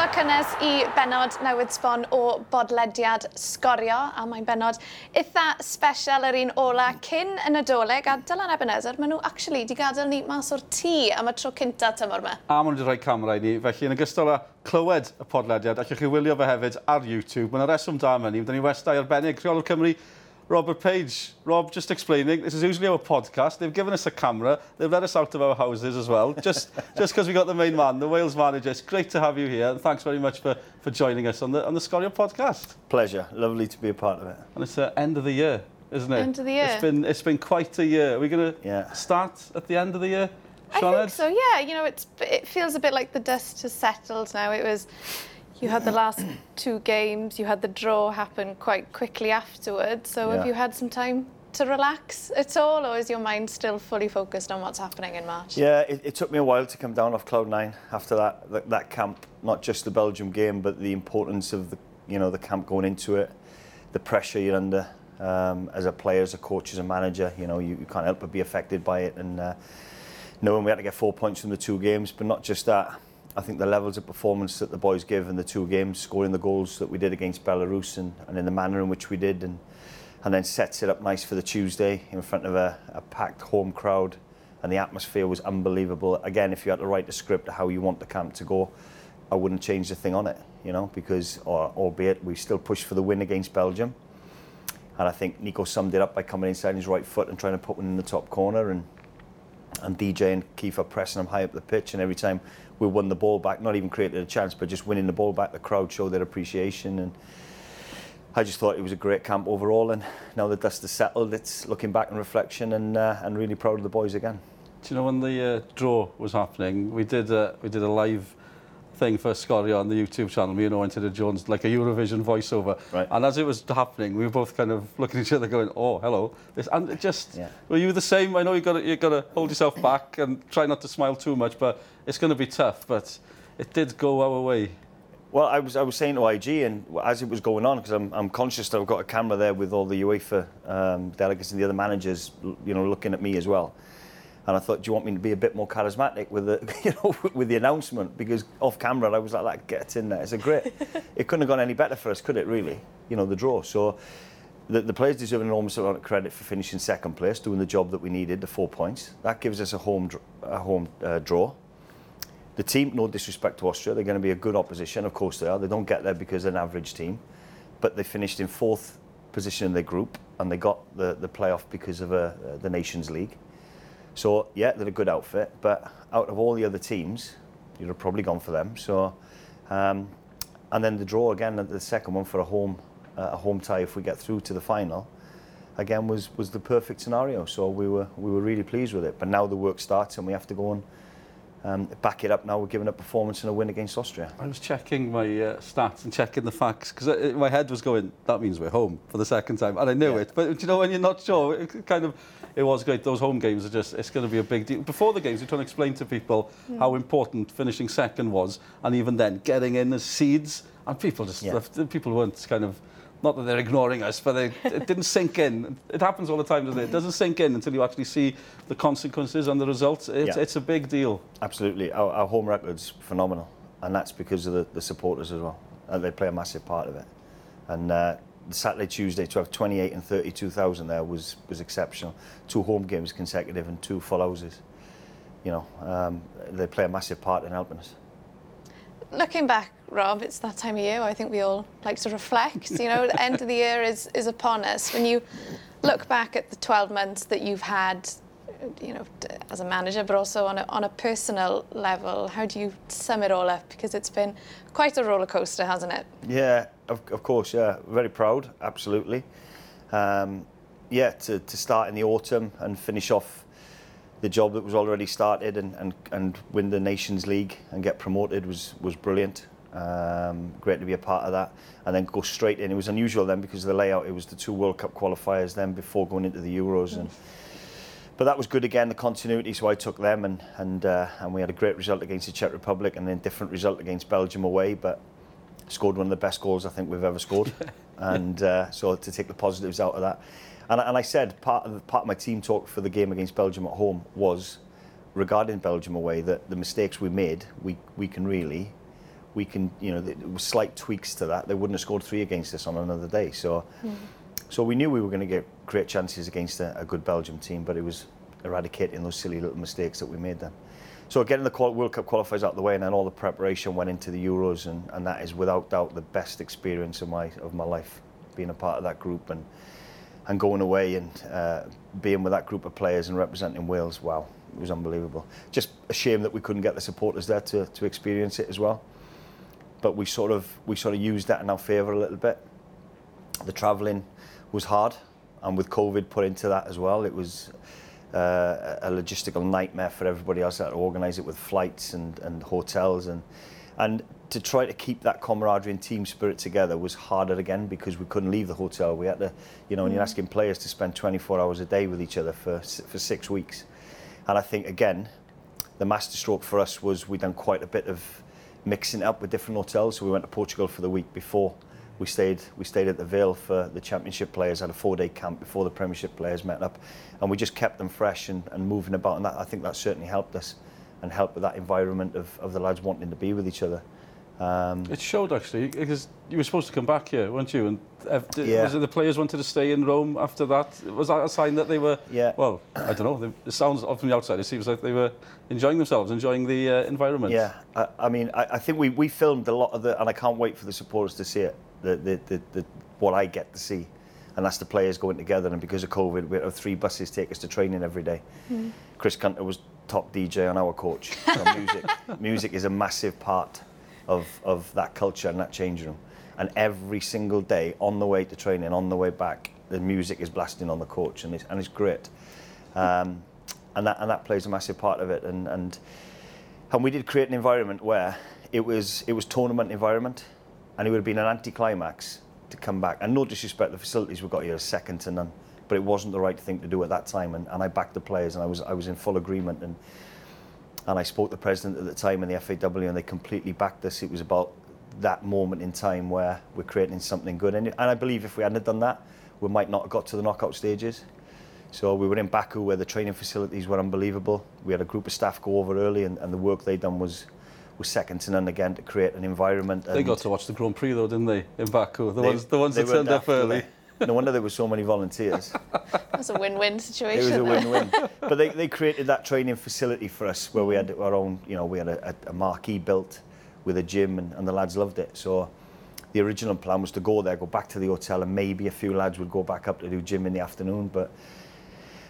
croeso cynnes i benod newydd sbon o bodlediad sgorio a mae'n benod eitha special yr un ola cyn yn y doleg a Dylan Ebenezer, maen nhw actually di gadael ni mas o'r tŷ am y tro cynta tymor yma. A maen nhw wedi rhoi camera i ni, felly yn ogystal â clywed y podlediad, allwch chi wylio fe hefyd ar YouTube. Mae'n reswm da yma ni, fydden ni westau arbennig Rheolwr Cymru Robert Page. Rob, just explaining, this is usually our podcast. They've given us a camera. They've let us out of our houses as well, just just because we got the main man, the Wales manager. It's great to have you here, and thanks very much for, for joining us on the, on the Sgorio podcast. Pleasure. Lovely to be a part of it. And it's the end of the year, isn't it? End of the year. It's been, it's been quite a year. Are we going to Yeah. start at the end of the year, I Sioned? think so, yeah. You know, it's, it feels a bit like the dust has settled now. It was, you had the last two games, you had the draw happen quite quickly afterwards. So have you had some time to relax at all, or is your mind still fully focused on what's happening in March? Yeah, it, it took me a while to come down off cloud nine after that, that that camp. Not just the Belgium game, but the importance of the you know the camp going into it, the pressure you're under um, as a player, as a coach, as a manager. You know you, you can't help but be affected by it. And uh, knowing we had to get four points from the two games, but not just that. I think the levels of performance that the boys give in the two games, scoring the goals that we did against Belarus and, and in the manner in which we did, and and then sets it up nice for the Tuesday in front of a, a packed home crowd. And the atmosphere was unbelievable. Again, if you had to write the script of how you want the camp to go, I wouldn't change a thing on it, you know, because, or, albeit, we still pushed for the win against Belgium. And I think Neco summed it up by coming inside his right foot and trying to put one in the top corner. And, and DJ and Kieffer pressing him high up the pitch. And every time we won the ball back, not even created a chance, but just winning the ball back, the crowd showed their appreciation and I just thought it was a great camp overall and now the dust has settled, it's looking back in reflection and, uh, and really proud of the boys again. Do you know when the uh, draw was happening, we did a, we did a live thing for Sgorio on the YouTube channel, me and Owen Tudor Jones, like a Eurovision voiceover. Right. And as it was happening, we were both kind of looking at each other going, oh, hello. This, and it just, Yeah. were you the same? I know you got you got to hold yourself back and try not to smile too much, but it's going to be tough. But it did go our way. Well, I was I was saying to IG, and as it was going on, because I'm, I'm conscious that I've got a camera there with all the UEFA um, delegates and the other managers, you know, looking at me as well. And I thought, do you want me to be a bit more charismatic with the, you know, with the announcement? Because off camera, I was like, that get in there. It's a great. it couldn't have gone any better for us, could it? Really, you know, the draw. So. The, the players deserve an enormous amount of credit for finishing second place, doing the job that we needed, the four points. That gives us a home, a home uh, draw. The team, no disrespect to Austria, they're going to be a good opposition. Of course they are. They don't get there because they're an average team. But they finished in fourth position in their group and they got the, the playoff because of uh, uh, the Nations League. So, yeah, they're a good outfit, but out of all the other teams, you'd have probably gone for them. So, um, and then the draw again, the second one for a home uh, a home tie if we get through to the final, again was was the perfect scenario. So we were we were really pleased with it. But now the work starts and we have to go and um, back it up now. We're giving a performance and a win against Austria. I was checking my uh, stats and checking the facts because uh, my head was going, that means we're home for the second time. And I knew yeah. it. But do you know when you're not sure, it kind of, it was great. Those home games are just, it's going to be a big deal. Before the games, you're trying to explain to people yeah. how important finishing second was. And even then, getting in as seeds. And people just, yeah. people weren't kind of, not that they're ignoring us, but they, it didn't sink in. It happens all the time, doesn't it? It doesn't sink in until you actually see the consequences and the results. It's, Yeah. it's a big deal. Absolutely. Our, our home record's phenomenal. And that's because of the, the supporters as well. Uh, they play a massive part of it. And uh, Saturday, Tuesday to have 28 and 32,000 there was, was exceptional. Two home games consecutive and two full houses. You know, um, they play a massive part in helping us. Looking back, Rob, it's that time of year. I think we all like to reflect. You know, the end of the year is, is upon us. When you look back at the 12 months that you've had, you know, as a manager, but also on a, on a personal level, how do you sum it all up? Because it's been quite a roller coaster, hasn't it? Yeah, of, of course, yeah. Very proud, absolutely. Um, yeah, to, to start in the autumn and finish off the job that was already started and, and, and win the Nations League and get promoted was, was brilliant. Um, great to be a part of that. And then go straight in. It was unusual then because of the layout. It was the two World Cup qualifiers then before going into the Euros. And, but that was good again, the continuity. So I took them and, and, uh, and we had a great result against the Czech Republic and then different result against Belgium away. But scored one of the best goals I think we've ever scored. and uh, so to take the positives out of that. And, and I said part of, the, part of my team talk for the game against Belgium at home was regarding Belgium away that the mistakes we made, we, we can really we can, you know, slight tweaks to that. They wouldn't have scored three against us on another day. So, so we knew we were going to get great chances against a, a good Belgium team, but it was eradicating those silly little mistakes that we made then. So getting the qual- World Cup qualifiers out of the way, and then all the preparation went into the Euros, and, and that is without doubt the best experience of my of my life, being a part of that group and and going away and uh, being with that group of players and representing Wales. Wow, it was unbelievable. Just a shame that we couldn't get the supporters there to, to experience it as well. But we sort of we sort of used that in our favour a little bit. The travelling was hard, and with COVID put into that as well, it was uh, a logistical nightmare for everybody else that organise it with flights and, and hotels and and to try to keep that camaraderie and team spirit together was harder again because we couldn't leave the hotel. We had to, you know, and you're asking players to spend 24 hours a day with each other for for six weeks. And I think again, the masterstroke for us was we done quite a bit of mixing up with different hotels. So we went to Portugal for the week before. We stayed we stayed at the Vale for the Championship players. Had a four day camp before the Premiership players met up, and we just kept them fresh and, and moving about. And that I think that certainly helped us, and helped with that environment of, of the lads wanting to be with each other. Um, It showed actually because you were supposed to come back here, weren't you? And uh, did, Yeah. was it the players wanted to stay in Rome after that? Was that a sign that they were? Yeah. Well, I don't know. They- It sounds from the outside. It seems like they were enjoying themselves, enjoying the uh, environment. Yeah, I, I mean, I, I think we, we filmed a lot of the, and I can't wait for the supporters to see it. The, the, the, the what I get to see, and that's the players going together. And because of COVID, we have three buses take us to training every day. Chris Gunter was top DJ on our coach. So music, music is a massive part of of that culture and that change room. And every single day, on the way to training, on the way back, the music is blasting on the coach, and it's and it's great. Um, and that and that plays a massive part of it. And and and we did create an environment where it was it was tournament environment, and it would have been an anticlimax to come back. And no disrespect, the facilities we've got here are second to none, but it wasn't the right thing to do at that time. And, and I backed the players, and I was I was in full agreement. And And I spoke to the president at the time and the FAW, and they completely backed us. It was about that moment in time where we're creating something good. And, and I believe if we hadn't done that, we might not have got to the knockout stages. So we were in Baku where the training facilities were unbelievable. We had a group of staff go over early and, and the work they'd done was was second to none again to create an environment. They got to watch the Grand Prix though, didn't they, in Baku? The, they, ones, the ones that turned up early. They, No wonder there were so many volunteers. That's a win-win situation. it was a win-win. but they, they created that training facility for us where we had our own, you know, we had a, a, a marquee built with a gym and, and the lads loved it. So the original plan was to go there, go back to the hotel and maybe a few lads would go back up to do gym in the afternoon. But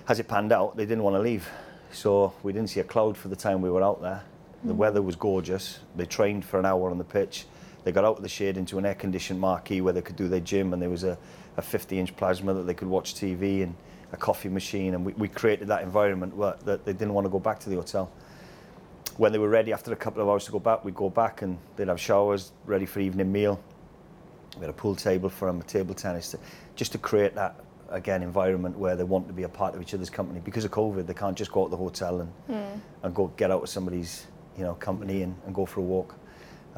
as it panned out, they didn't want to leave. So we didn't see a cloud for the time we were out there. The mm. weather was gorgeous. They trained for an hour on the pitch. They got out of the shade into an air-conditioned marquee where they could do their gym and there was a, a 50-inch plasma that they could watch TV and a coffee machine and we, we created that environment where that they didn't want to go back to the hotel. When they were ready after a couple of hours to go back, we'd go back and they'd have showers ready for evening meal. We had a pool table for them, a table tennis, to, just to create that again environment where they want to be a part of each other's company. Because of COVID, they can't just go out to the hotel and, hmm. and go get out of somebody's you know company and, and go for a walk.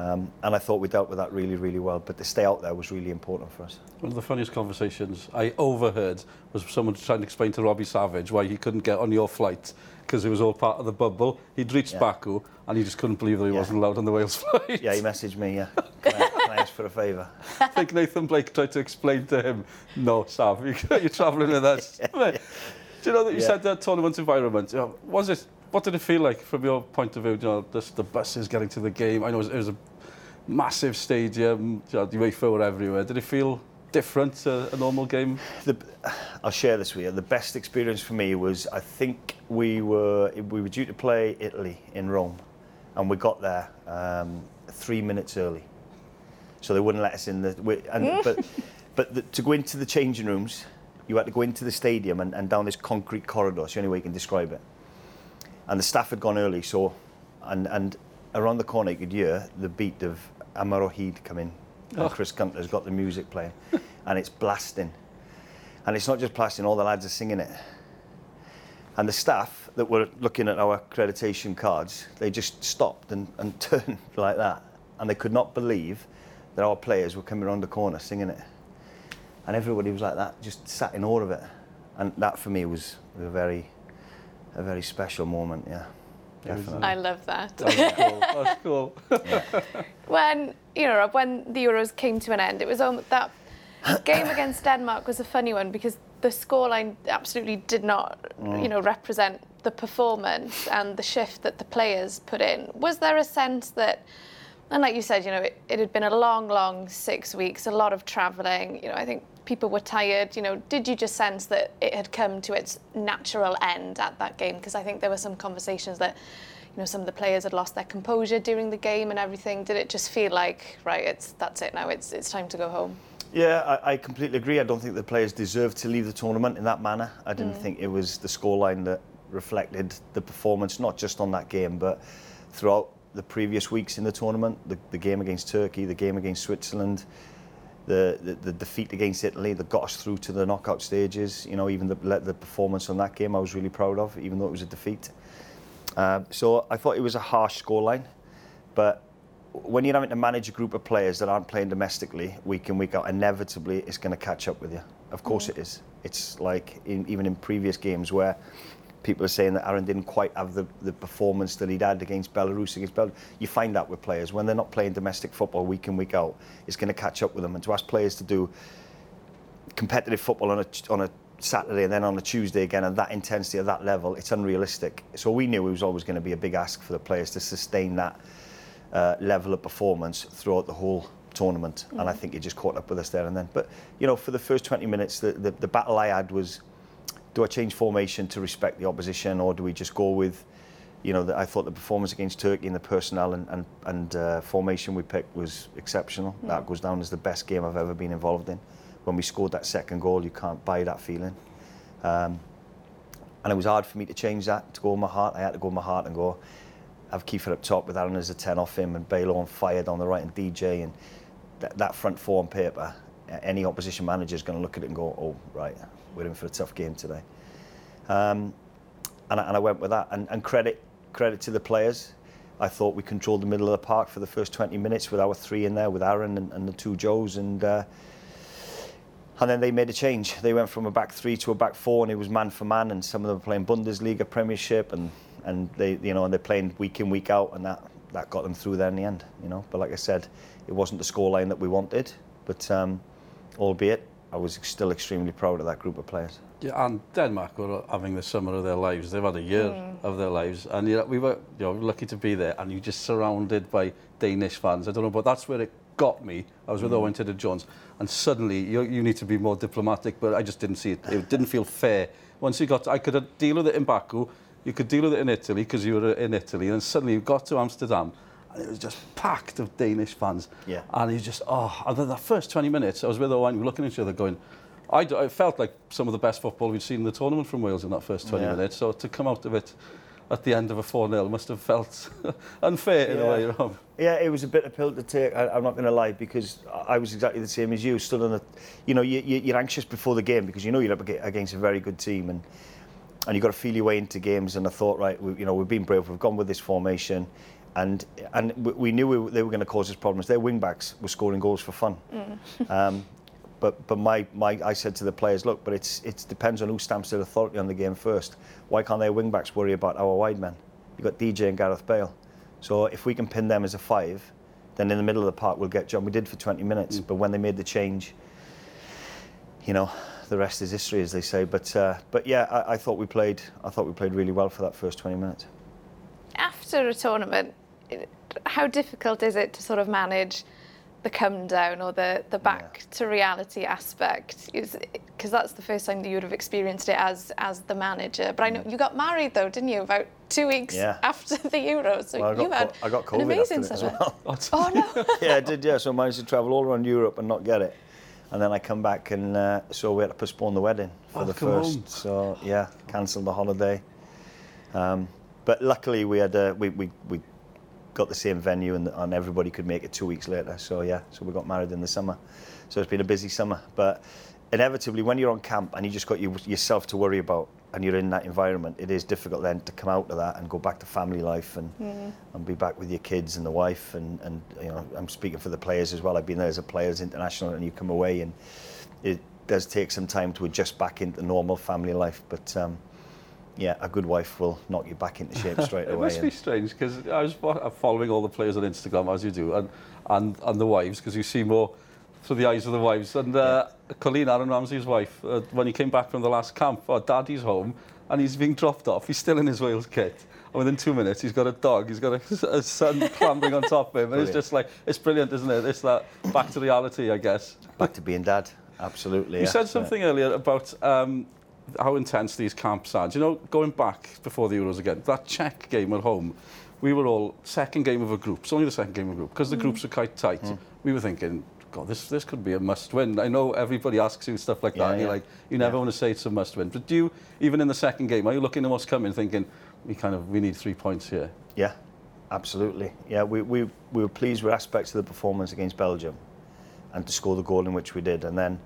Um, and I thought we dealt with that really, really well. But to stay out there was really important for us. One of the funniest conversations I overheard was someone trying to explain to Robbie Savage why he couldn't get on your flight because it was all part of the bubble. He'd reached Yeah. Baku and he just couldn't believe that he Yeah. wasn't allowed on the Wales flight. Yeah, he messaged me. Yeah, can I, can I ask for a favour? I think Nathan Blake tried to explain to him, no, Sav, you- you're travelling with us. Do you know that you Yeah. said that tournament environment? Was it? What did it feel like from your point of view? You know, this, the buses getting to the game. I know it was, it was a massive stadium, you UEFA were everywhere. Did it feel different to a normal game? The, I'll share this with you. The best experience for me was I think we were we were due to play Italy in Rome, and we got there um, three minutes early, so they wouldn't let us in the. We, and, mm. but but the, to go into the changing rooms, you had to go into the stadium and, and down this concrete corridor. It's the only way you can describe it. And the staff had gone early, so and and around the corner you could hear the beat of Amaro Heed come Oh. Chris Gunter's got the music playing, and it's blasting. And it's not just blasting, all the lads are singing it. And the staff that were looking at our accreditation cards, they just stopped and, and turned like that. And they could not believe that our players were coming around the corner singing it. And everybody was like that, just sat in awe of it. And that for me was a very, a very special moment, yeah. Definitely. I love that. That's cool. That's cool. when you know when the Euros came to an end, it was on that game against Denmark was a funny one because the scoreline absolutely did not, mm. you know, represent the performance and the shift that the players put in. Was there a sense that, and like you said, you know, it, it had been a long, long six weeks, a lot of travelling. You know, I think people were tired. You know, did you just sense that it had come to its natural end at that game? Because I think there were some conversations that you know, some of the players had lost their composure during the game and everything. Did it just feel like, right, it's that's it now, it's it's time to go home? Yeah, I, I completely agree. I don't think the players deserved to leave the tournament in that manner. I didn't mm. think it was the scoreline that reflected the performance, not just on that game, but throughout the previous weeks in the tournament. The, the game against Turkey, the game against Switzerland, the, the, the defeat against Italy that got us through to the knockout stages. You know, even the, the performance on that game I was really proud of, even though it was a defeat. Uh, so I thought it was a harsh scoreline, but when you're having to manage a group of players that aren't playing domestically week in week out, inevitably it's going to catch up with you. Of course it is. It's like in, even in previous games where people are saying that Aaron didn't quite have the, the performance that he'd had against Belarus against Belarus. You find that with players when they're not playing domestic football week in week out, it's going to catch up with them. And to ask players to do competitive football on a on a Saturday and then on a Tuesday again at that intensity at that level, it's unrealistic. So we knew it was always going to be a big ask for the players to sustain that uh, level of performance throughout the whole tournament. And I think it just caught up with us there and then. But you know, for the first 20 minutes, the, the, the battle I had was, do I change formation to respect the opposition, or do we just go with, you know, the, I thought the performance against Turkey and the personnel and and, and uh, formation we picked was exceptional. That goes down as the best game I've ever been involved in. When we scored that second goal, you can't buy that feeling. Um, and it was hard for me to change that to go with my heart. I had to go with my heart and go. Have Kieffer up top with Aaron as a 10 off him and Balo on fire down the right and DJ and that, that front four on paper. Any opposition manager is going to look at it and go, oh right, we're in for a tough game today. Um, and, I, and I went with that. And, and credit credit to the players. I thought we controlled the middle of the park for the first 20 minutes with our three in there, with Aaron and, and the two Joes. And uh, and then they made a change. They went from a back three to a back four, and it was man for man. And some of them were playing Bundesliga, Premiership, and and they you know and they're playing week in week out, and that that got them through there in the end. You know, but like I said, it wasn't the scoreline that we wanted. But um, albeit, I was still extremely proud of that group of players. Yeah, and Denmark were having the summer of their lives. They've had a year mm. of their lives, and you know, we were you know, lucky to be there. And you're just surrounded by Danish fans. I don't know, but that's where it got me. I was with mm. Owen Tudor Jones, and suddenly you, you need to be more diplomatic. But I just didn't see it. It didn't feel fair. Once you got, to, I could deal with it in Baku. You could deal with it in Italy because you were in Italy, and suddenly you got to Amsterdam and it was just packed of Danish fans. Yeah. And he was just, oh, and then the first 20 minutes, I was with Owen, we were looking at each other going, I, I felt like some of the best football we'd seen in the tournament from Wales in that first 20 yeah. minutes. So to come out of it at the end of a 4-0 must have felt unfair yeah. in a way, Rob. Yeah, it was a bit of pill to take, I, I'm not going to lie, because I was exactly the same as you, stood on the, you know, you, you're anxious before the game because you know you're up against a very good team and and you've got to feel your way into games and I thought, right, we, you know, we've been brave, we've gone with this formation, and and we, we knew we, they were going to cause us problems. Their wing backs were scoring goals for fun. um, but but my, my I said to the players, look, but it's it depends on who stamps their authority on the game first. Why can't their wing backs worry about our wide men? You got DJ and Gareth Bale. So if we can pin them as a five, then in the middle of the park we'll get John. We did for 20 minutes, but when they made the change, you know, the rest is history, as they say. But uh, but yeah, I, I thought we played. I thought we played really well for that first 20 minutes. After a tournament, it- how difficult is it to sort of manage the come down or the, the back to reality aspect? Because that's the first time that you would have experienced it as as the manager. But I know you got married though, didn't you? About two weeks Yeah. after the Euros. So Well, I got you had I got an amazing after it as summer. well. Oh no. yeah, I did. Yeah, so I managed to travel all around Europe and not get it. And then I come back and uh, so we had to postpone the wedding for Oh, the first. on. So yeah, cancelled the holiday. Um, but luckily we had uh, we, we we got the same venue and, and everybody could make it two weeks later. So yeah, so we got married in the summer. So it's been a busy summer. But inevitably, when you're on camp and you just got you, yourself to worry about and you're in that environment, it is difficult then to come out of that and go back to family life and and be back with your kids and the wife and and you know I'm speaking for the players as well. I've been there as a player as international and you come away and it does take some time to adjust back into normal family life. But um, yeah, a good wife will knock you back into shape straight away. It must be strange because I was following all the players on Instagram as you do, and and, and the wives because you see more through the eyes of the wives. And uh, Colleen, Aaron Ramsey's wife, uh, when he came back from the last camp, oh, Daddy's home and he's being dropped off. He's still in his Wales kit. And within two minutes, he's got a dog. He's got a, a son clambering on top of him, and it's just like it's brilliant, isn't it? It's that back to reality, I guess. back to being dad. Absolutely. You yeah. said something earlier about um, how intense these camps are. Do you know, going back before the Euros again, that Czech game at home, we were all second game of a group. It's only the second game of a group because the mm. groups are quite tight. Mm. We were thinking, God, this this could be a must win. I know everybody asks you stuff like yeah, that. And yeah. You're like, you never yeah. want to say it's a must win. But do you, even in the second game, are you looking at what's coming, thinking we kind of we need three points here? Yeah, absolutely. Yeah, we we, we were pleased with aspects of the performance against Belgium, and to score the goal in which we did, and then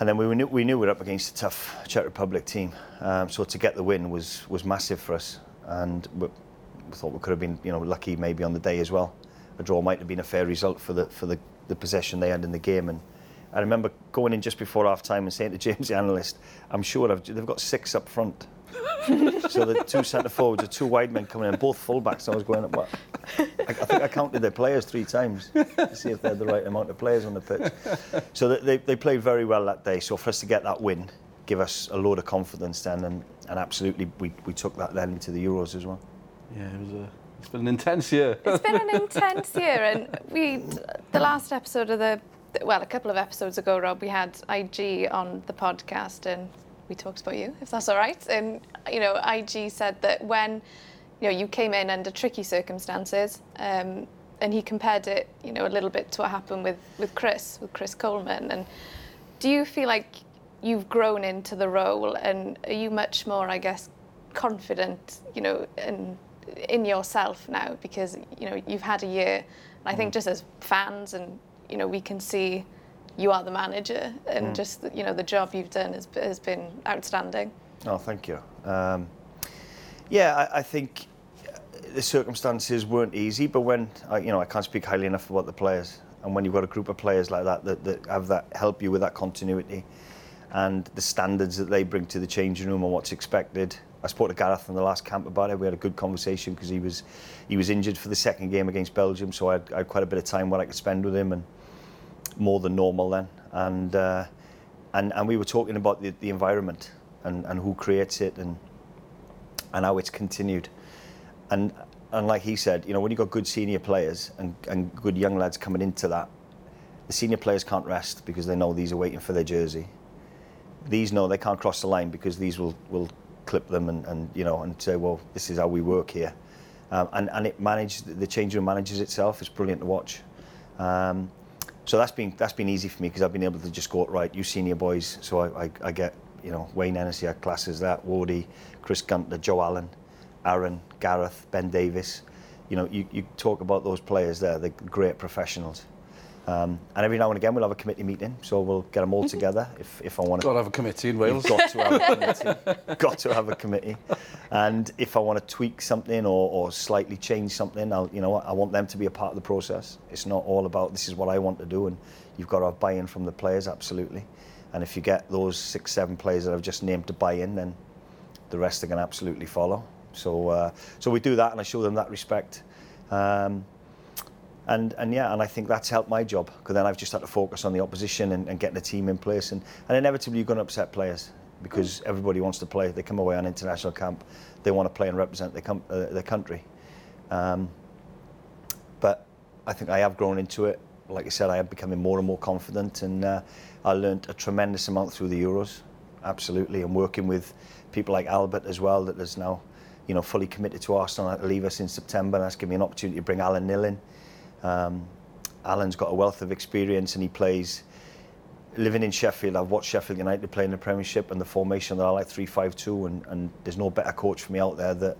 and then we knew, we knew we were up against a tough Czech Republic team. Um, so to get the win was, was massive for us. And we, we thought we could have been you know, lucky maybe on the day as well. A draw might have been a fair result for the, for the, the possession they had in the game. And I remember going in just before half time and saying to James, the analyst, I'm sure I've, they've got six up front. so the two centre forwards, the two wide men coming in, both fullbacks. I was going, what? I, I think I counted their players three times to see if they had the right amount of players on the pitch. So they, they, they played very well that day. So for us to get that win, give us a load of confidence then, and, and absolutely we, we took that then into the Euros as well. Yeah, it was a, it's been an intense year. It's been an intense year, and we, the last episode of the, well, a couple of episodes ago, Rob, we had IG on the podcast, and we talked about you, if that's all right. And you know, IG said that when, you know, you came in under tricky circumstances, um, and he compared it, you know, a little bit to what happened with with Chris, with Chris Coleman. And do you feel like you've grown into the role, and are you much more, I guess, confident, you know, in in yourself now because you know you've had a year. And I think just as fans, and you know, we can see you are the manager, and just you know the job you've done has has been outstanding. Oh, thank you. Um, yeah, I, I think the circumstances weren't easy, but when I, you know, I can't speak highly enough about the players, and when you've got a group of players like that that, that have that help you with that continuity, and the standards that they bring to the changing room and what's expected. I spoke to Gareth in the last camp about it. We had a good conversation because he was he was injured for the second game against Belgium, so I had, I had quite a bit of time where I could spend with him and more than normal then. And uh, and and we were talking about the, the environment and, and who creates it and and how it's continued. And and like he said, you know, when you've got good senior players and, and good young lads coming into that, the senior players can't rest because they know these are waiting for their jersey. These know they can't cross the line because these will, will clip them and, and you know and say, well, this is how we work here. Um, and, and it managed the change room manages itself. It's brilliant to watch. Um, so that's been that's been easy for me because I've been able to just go right. You senior boys, so I, I, I get you know Wayne Hennessey, I classes that, Wardy, Chris Gunter, Joe Allen, Aaron, Gareth, Ben Davies. You know, you, you talk about those players there. They're great professionals. Um, and every now and again we'll have a committee meeting, so we'll get them all together if, if I want to. Got to have a committee in Wales. got to have a committee. got to have a committee. And if I want to tweak something or, or slightly change something, I'll, you know, I want them to be a part of the process. It's not all about this is what I want to do, and you've got to have buy-in from the players, absolutely. And if you get those six, seven players that I've just named to buy in, then the rest are going to absolutely follow. So, uh, so we do that, and I show them that respect. Um, and and yeah, and I think that's helped my job because then I've just had to focus on the opposition and, and getting the team in place, and, and inevitably you're going to upset players because everybody wants to play. They come away on international camp, they want to play and represent their, com- uh, their country. Um, but I think I have grown into it. Like I said, I am becoming more and more confident, and uh, I learnt a tremendous amount through the Euros, absolutely, and working with people like Albert as well, that is now, you know, fully committed to Arsenal. I leave us in September, and that's given me an opportunity to bring Alan Knill in. Um, Alan's got a wealth of experience, and he plays. Living in Sheffield, I've watched Sheffield United play in the Premiership, and the formation that I like three-five-two, and, and there's no better coach for me out there that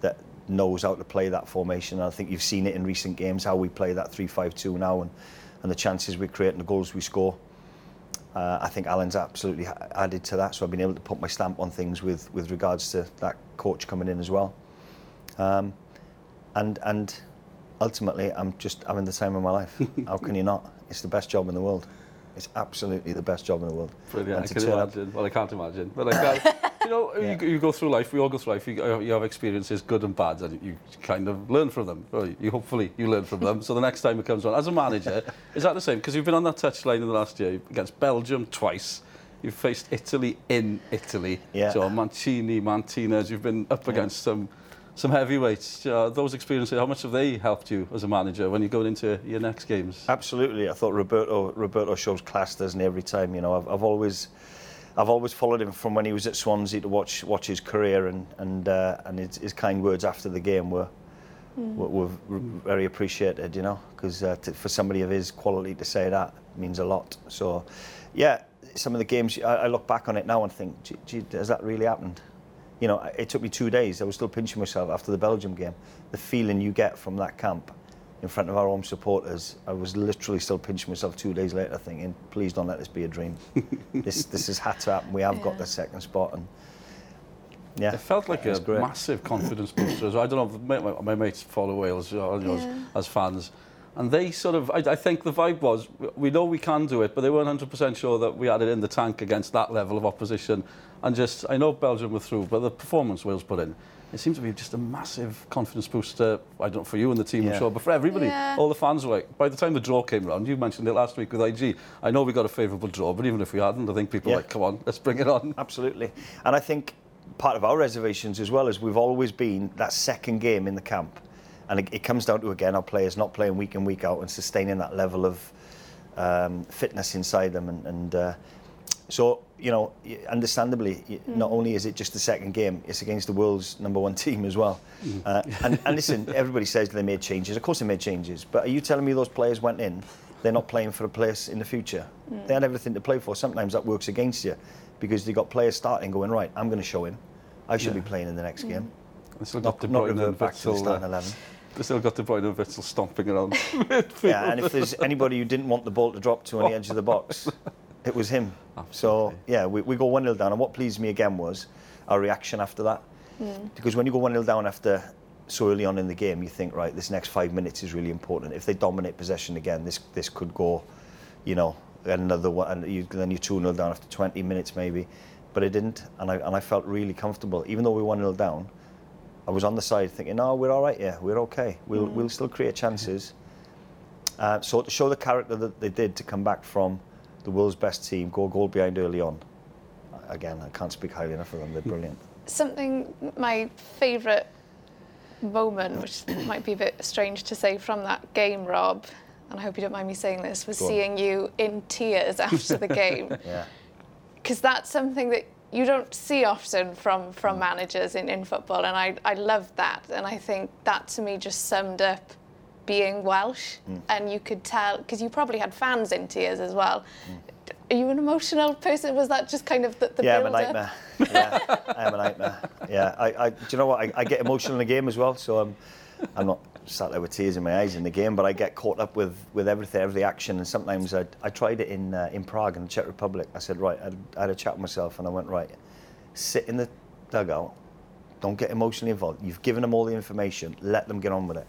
that knows how to play that formation. And I think you've seen it in recent games how we play that 3-5-2 now and, and the chances we create and the goals we score. Uh, I think Alan's absolutely added to that, so I've been able to put my stamp on things with, with regards to that coach coming in as well. Um, and and ultimately, I'm just having the time of my life. How can you not? It's the best job in the world. It's absolutely the best job in the world. Brilliant, and I can imagine. Up... Well, I can't imagine. But I can you know, yeah. you, you go through life, we all go through life, you, you have experiences, good and bad, and you kind of learn from them. Or You hopefully you learn from them. so the next time it comes on, as a manager, is that the same? Because you've been on that touchline in the last year against Belgium twice. You've faced Italy in Italy. Yeah. So Mancini, Martinez, you've been up against yeah. some some heavyweights. Uh, those experiences, how much have they helped you as a manager when you're going into your next games? Absolutely. I thought Roberto Roberto shows class, doesn't he? Every time, you know, I've, I've always I've always followed him from when he was at Swansea to watch watch his career and and uh, and his, his kind words after the game were mm. were, were very appreciated, you know, because uh, to, for somebody of his quality to say that means a lot. So, yeah, some of the games I, I look back on it now and think, gee, gee has that really happened? You know, it took me two days. I was still pinching myself after the Belgium game. The feeling you get from that camp in front of our own supporters, I was literally still pinching myself two days later, thinking, "Please don't let this be a dream. this this has had to happen. We have got the second spot." And yeah, It felt like it was a great. massive confidence booster. I don't know, my, my, my mates follow Wales you know, as, as fans. And they sort of, I, I think the vibe was, we know we can do it, but they weren't 100% sure that we had it in the tank against that level of opposition. And just, I know Belgium were through, but the performance Wales put in, it seems to be just a massive confidence booster, I don't know, for you and the team, yeah. I'm sure, but for everybody, yeah. all the fans were like, by the time the draw came round, you mentioned it last week with IG, I know we got a favourable draw, but even if we hadn't, I think people yeah. were like, come on, let's bring it on. Absolutely. And I think part of our reservations as well is we've always been that second game in the camp. And it, it comes down to, again, our players not playing week in, week out and sustaining that level of um, fitness inside them. And, and uh, so, you know, understandably, y- not only is it just the second game, it's against the world's number one team as well. Uh, and, and listen, everybody says they made changes. Of course they made changes. But are you telling me those players went in, they're not playing for a place in the future? They had everything to play for. Sometimes that works against you because you've got players starting going, right, I'm going to show him. I should Yeah. be playing in the next game. They still Not, got De not Bruyne and revert back to the Witsel, starting uh, 11. They still got De Bruyne and Witsel stomping around. Yeah, and if there's anybody who didn't want the ball to drop to on the edge of the box, it was him. So, Absolutely. yeah, we, we go 1 0 down. And what pleased me again was our reaction after that. Hmm. Because when you go 1 0 down after so early on in the game, you think, right, this next five minutes is really important. If they dominate possession again, this this could go, you know, another one. And you, then you're 2 0 down after 20 minutes maybe. But it didn't. And I, and I felt really comfortable. Even though we 1 0 down, I was on the side thinking, no, we're all right, yeah, we're okay. We'll, we'll still create chances. Uh, so to show the character that they did to come back from the world's best team, go goal behind early on. Again, I can't speak highly enough of them. They're brilliant. something my favourite moment, which might be a bit strange to say from that game, Rob, and I hope you don't mind me saying this, was seeing you in tears after the game. Yeah. Because that's something that you don't see often from, Mm. from managers in, in football, and I, I love that. And I think that to me just summed up being Welsh, Mm. and you could tell, because you probably had fans in tears as well. Are you an emotional person? Was that just kind of the, the Mm. yeah, I'm a nightmare. Yeah, I am a nightmare. Yeah, I, I, do you know what? I, I get emotional in the game as well, so I'm, I'm not sat there with tears in my eyes in the game, but I get caught up with, with everything, every action, and sometimes I, I tried it in uh, in Prague in the Czech Republic. I said, right, I'd, I had a chat with myself, and I went, right, sit in the dugout, don't get emotionally involved. You've given them all the information, let them get on with it.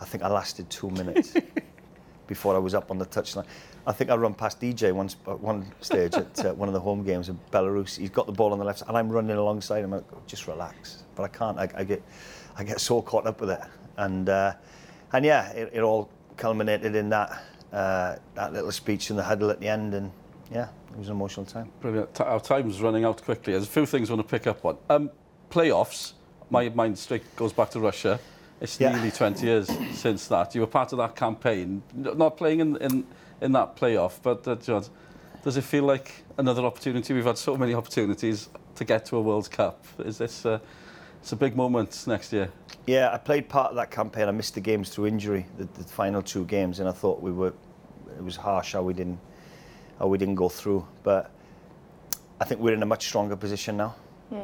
I think I lasted two minutes before I was up on the touchline. I think I run past DJ once at one stage at uh, one of the home games in Belarus. He's got the ball on the left, and I'm running alongside him. I go, just relax, but I can't. I, I get, I get so caught up with it, And, uh, and yeah, it, it all culminated in that, uh, that little speech in the huddle at the end. And yeah, it was an emotional time. Brilliant. Our time's running out quickly. There's a few things I want to pick up on. Um, playoffs, my mind straight goes back to Russia. It's yeah. nearly 20 years since that. You were part of that campaign, not playing in, in, in that playoff, but uh, John, does it feel like another opportunity? We've had so many opportunities to get to a World Cup. Is this... Uh, it's a big moment next year? Yeah, I played part of that campaign. I missed the games through injury, the, the final two games, and I thought we were. It was harsh how we didn't, how we didn't go through. But I think we're in a much stronger position now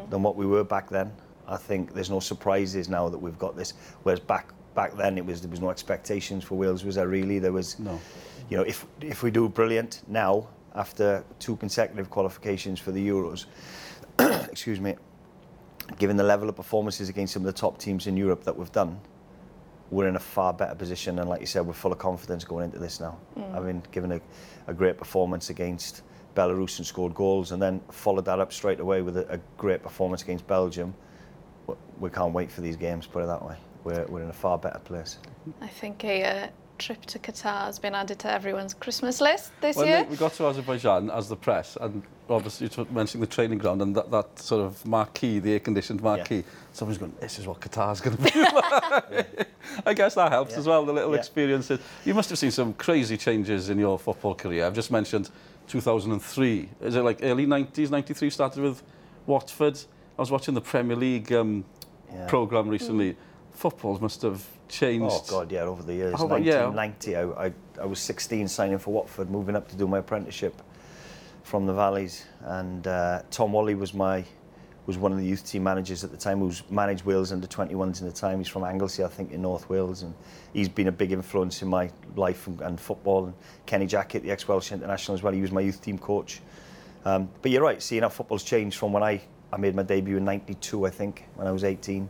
than what we were back then. I think there's no surprises now that we've got this. Whereas back back then it was there was no expectations for Wales. Was there really? There was. No. You know, if if we do brilliant now after two consecutive qualifications for the Euros, excuse me, given the level of performances against some of the top teams in Europe that we've done, we're in a far better position, and like you said, we're full of confidence going into this now. Mm. mean, given a, a great performance against Belarus and scored goals, and then followed that up straight away with a, a great performance against Belgium. w- We can't wait for these games. Put it that way. We're, we're in a far better place. I think a uh, trip to Qatar has been added to everyone's Christmas list this well, year. We got to Azerbaijan as the press, and obviously you mentioning the training ground and that, that sort of marquee, the air-conditioned marquee. Yeah. Somebody's going, this is what Qatar's going to be like. yeah. I guess that helps yeah. as well, the little yeah. experiences. You must have seen some crazy changes in your football career. I've just mentioned 2003. Is it like early 90s, 93 started with Watford? I was watching the Premier League um, yeah. programme recently. Mm. Footballs must have changed. Oh God, yeah, over the years. How about- yeah. 1990, I, I, I was 16 signing for Watford, moving up to do my apprenticeship from the Valleys, and uh, Tom Walley was my was one of the youth team managers at the time, who's managed Wales under 21s in the time. He's from Anglesey, I think, in North Wales, and he's been a big influence in my life and, and football. And Kenny Jackett, the ex-Welsh international as well, he was my youth team coach. Um, but you're right, seeing how football's changed from when I, I made my debut in 92, I think, when I was 18.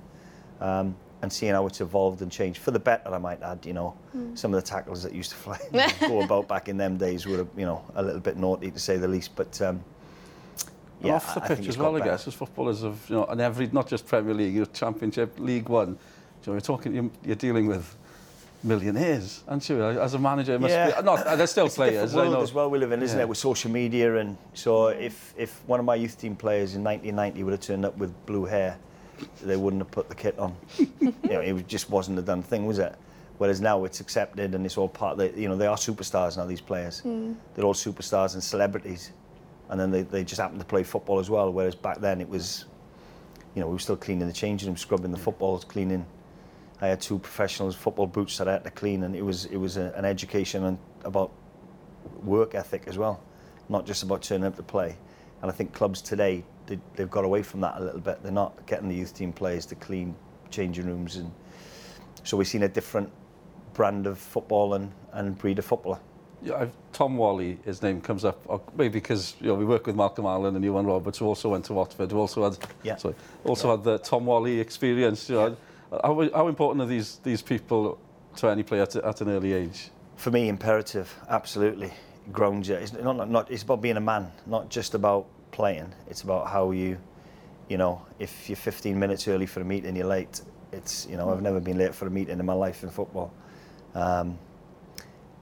Um, and seeing how it's evolved and changed for the better, I might add. You know, hmm. some of the tackles that used to fly go about back in them days were, you know, a little bit naughty to say the least. But um, yeah, off the I- I pitch think as well, I guess, as footballers of, you know, and every, not just Premier League, your Championship, League One. You know, you're talking, you're, you're dealing with millionaires, aren't you? Uh, as a manager, it must Yeah. be, uh, not, uh, they're still It's a different players, I world know. as well we live in, isn't Yeah. it? With social media and so if if one of my youth team players in 1990 would have turned up with blue hair, they wouldn't have put the kit on. you know, it just wasn't a done thing, was it? Whereas now it's accepted and it's all part. Of the, you know, they are superstars now. These players, hmm. they're all superstars and celebrities, and then they, they just happen to play football as well. Whereas back then it was, you know, we were still cleaning the changing room, scrubbing the footballs, cleaning. I had two professionals football boots that I had to clean, and it was it was a, an education and about work ethic as well, not just about turning up to play. And I think clubs today they, they've got away from that a little bit. They're not getting the youth team players to clean changing rooms, and so we've seen a different brand of football and, and breed of footballer. Yeah, I've, Tom Walley, his name comes up, uh, maybe because you know we work with Malcolm Allen and Iwan Roberts, who also went to Watford, who also had, Yeah. sorry, also had the Tom Walley experience. You know, how, how important are these these people to any player at, at an early age? For me, imperative, absolutely. Grounds you. It's not, not, it's about being a man, not just about playing. It's about how you, you know, if you're 15 minutes early for a meeting, you're late. It's, you know, I've never been late for a meeting in my life in football. Um,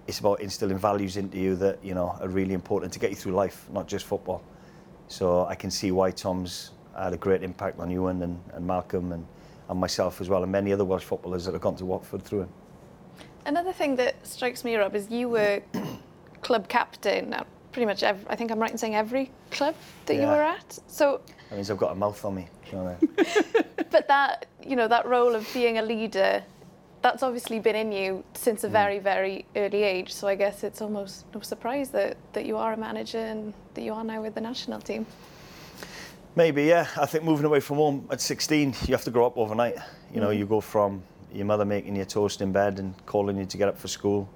it's about instilling values into you that, you know, are really important to get you through life, not just football. So I can see why Tom's had a great impact on Iwan and, and Malcolm and, and myself as well, and many other Welsh footballers that have gone to Watford through him. Another thing that strikes me, Rob, is you were club captain at pretty much every, I think I'm right in saying every club that you were at. So, That means I've got a mouth on me. You know what I mean? but that, you know, that role of being a leader, that's obviously been in you since a mm. very, very early age. So I guess it's almost no surprise that, that you are a manager and that you are now with the national team. Maybe, yeah. I think moving away from home at 16, you have to grow up overnight. You know, mm. you go from your mother making you toast in bed and calling you to get up for school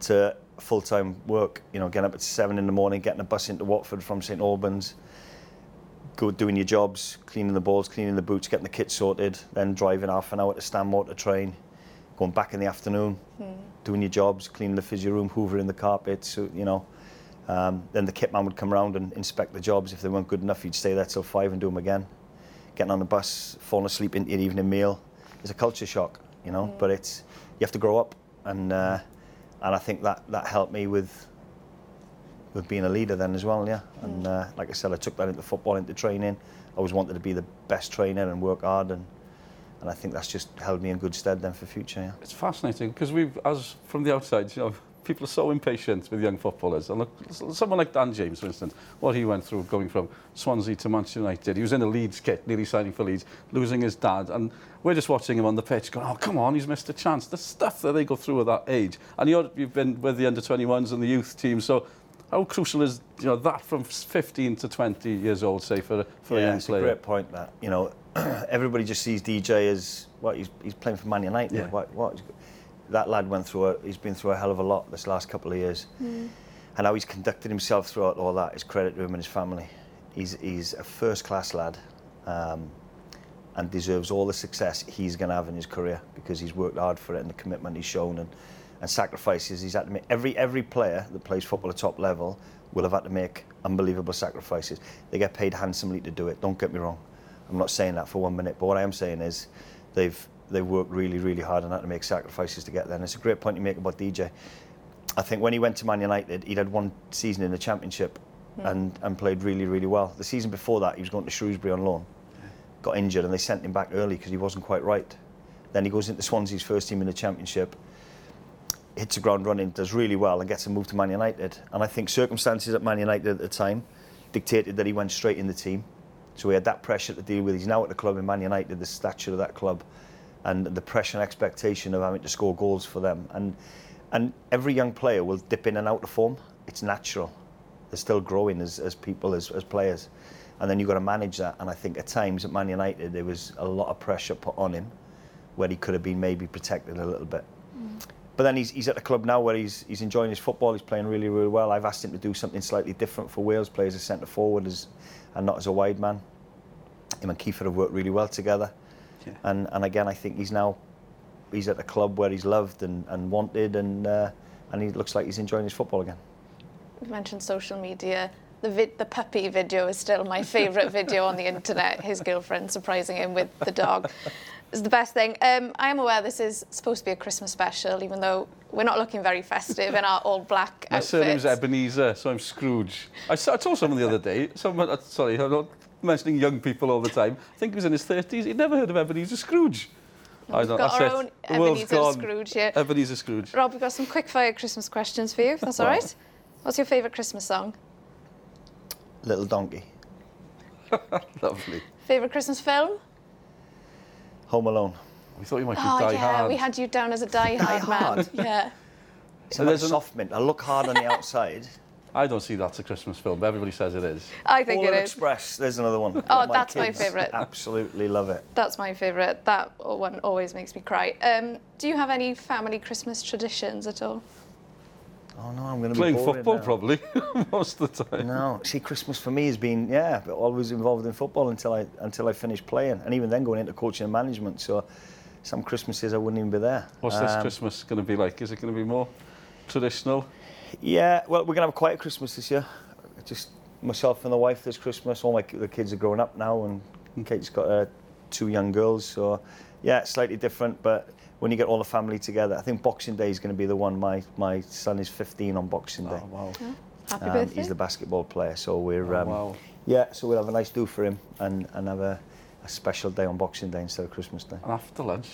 to full-time work. You know, getting up at seven in the morning, getting a bus into Watford from St Albans, go doing your jobs, cleaning the balls, cleaning the boots, getting the kit sorted, then driving half an hour to Stanmore to train, going back in the afternoon, doing your jobs, cleaning the physio room, hoovering the carpets, so, you know. Um, then the kit man would come around and inspect the jobs. If they weren't good enough, he'd stay there till five and do them again. Getting on the bus, falling asleep into your evening meal. It's a culture shock, you know. But it's you have to grow up, and uh, and I think that that helped me with with being a leader then as well, yeah. And uh, like I said, I took that into football, into training. I always wanted to be the best trainer and work hard, and and I think that's just held me in good stead then for future, yeah. It's fascinating because we've, as from the outside, you know, people are so impatient with young footballers. And look, someone like Dan James, for instance, what he went through going from Swansea to Manchester United. He was in a Leeds kit, nearly signing for Leeds, losing his dad. And we're just watching him on the pitch going, oh, come on, he's missed a chance. The stuff that they go through at that age. And you're, you've been with the under-21s and the youth team, so how crucial is you know that from 15 to 20 years old, say, for, a- for a yeah, young it's player? a great point. That you know, everybody just sees DJ as what he's, he's playing for Man United. Yeah. What, what, that lad went through. A, he's been through a hell of a lot this last couple of years, and how he's conducted himself throughout all that is credit to him and his family. He's he's a first class lad. Um, and deserves all the success he's going to have in his career because he's worked hard for it and the commitment he's shown and, and sacrifices he's had to make. Every, every player that plays football at top level will have had to make unbelievable sacrifices. They get paid handsomely to do it, don't get me wrong. I'm not saying that for one minute, but what I am saying is they've, they've worked really, really hard and had to make sacrifices to get there. And it's a great point you make about DJ. I think when he went to Man United, he'd had one season in the Championship hmm. and, and played really, really well. The season before that, he was going to Shrewsbury on loan, got injured, and they sent him back early because he wasn't quite right. Then he goes into Swansea's first team in the Championship, hits the ground running, does really well, and gets a move to Man United. And I think circumstances at Man United at the time dictated that he went straight in the team. So he had that pressure to deal with. He's now at the club in Man United, the stature of that club, and the pressure and expectation of having to score goals for them. And and every young player will dip in and out of form. It's natural. They're still growing as, as people, as, as players. And then you've got to manage that. And I think at times at Man United, there was a lot of pressure put on him where he could have been maybe protected a little bit. Mm. But then he's, he's at the club now where he's, he's enjoying his football. He's playing really, really well. I've asked him to do something slightly different for Wales, play as a centre forward as, and not as a wide man. Him and Kieffer have worked really well together. Yeah. And, and again, I think he's now he's at a club where he's loved and, and wanted, and uh, and he looks like he's enjoying his football again. We've mentioned social media. The, vid- the puppy video is still my favourite video on the internet. His girlfriend surprising him with the dog is the best thing. Um, I am aware this is supposed to be a Christmas special, even though we're not looking very festive in our all black My outfits. surname's Ebenezer, so I'm Scrooge. I, saw, I told someone the other day, someone, uh, sorry, I'm not mentioning young people all the time. I think he was in his 30s. He'd never heard of Ebenezer Scrooge. I We've don't, got that's our it. own The world's Ebenezer gone. Scrooge here. Ebenezer Scrooge. Rob, we've got some quick fire Christmas questions for you, if that's all right. What's your favourite Christmas song? Little donkey, Lovely. Favourite Christmas film? Home Alone. We thought you might be Oh, Die yeah, Hard. we had you down as a die hard man. Yeah. It's So like there's an- soft mint. I look hard on the outside. I don't see that's a Christmas film, but everybody says it is. I think Polar it is. Express. There's another one. Oh, that's my favourite. Absolutely love it. That's my favourite. That one always makes me cry. Um, do you have any family Christmas traditions at all? Oh no, I'm going to Playing be boring football, now. probably, most of the time. No, see, Christmas for me has been yeah, but always involved in football until I until I finished playing, and even then going into coaching and management. So some Christmases I wouldn't even be there. What's this Um, Christmas going to be like? Is it going to be more traditional? Yeah, well, we're gonna have quite a quiet Christmas this year. Just myself and the wife this Christmas. All my the kids are growing up now, and Kate's got uh, two young girls. So yeah, it's slightly different. But when you get all the family together, I think Boxing Day is going to be the one. My my son is 15 on Boxing Day. Oh, wow. Happy Um, birthday. he's the basketball player, so we're Oh, um, wow. yeah. So we'll have a nice do for him and and have a, a special day on Boxing Day instead of Christmas Day. And after lunch,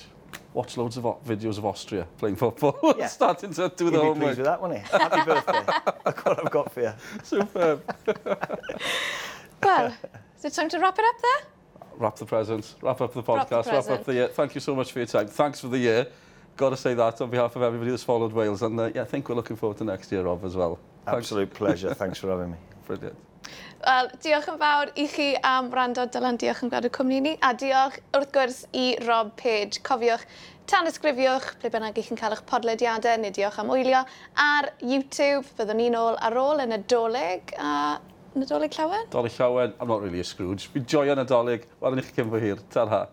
watch loads of videos of Austria playing football. Yeah. Starting to do He'd the be homework. pleased with that, wouldn't he? Happy birthday! Look what I've got for you. Superb. Well, is it time to wrap it up there? wrap the presents, wrap up the Wrap the podcast, wrap, up the year. Thank you so much for your time. Thanks for the year. Got to say that on behalf of everybody that's followed Wales. And uh, yeah, I think we're looking forward to next year, Rob, as well. Thanks. Absolute pleasure. Thanks for having me. Brilliant. Wel, diolch yn fawr i chi am rando Dylan, diolch yn gwrando cwmni ni, a diolch wrth gwrs i Rob Page. Cofiwch, tan ysgrifiwch, ble bynnag i chi'n cael eich podlediadau, neu diolch am wylio ar YouTube. Byddwn ni'n ôl ar ôl yn y doleg, a Nadolig llawen? Dolig llawen, I'm not really a Scrooge. Fi'n joio Nadolig, Wel, i chi cyn fy hir. Ta-ra.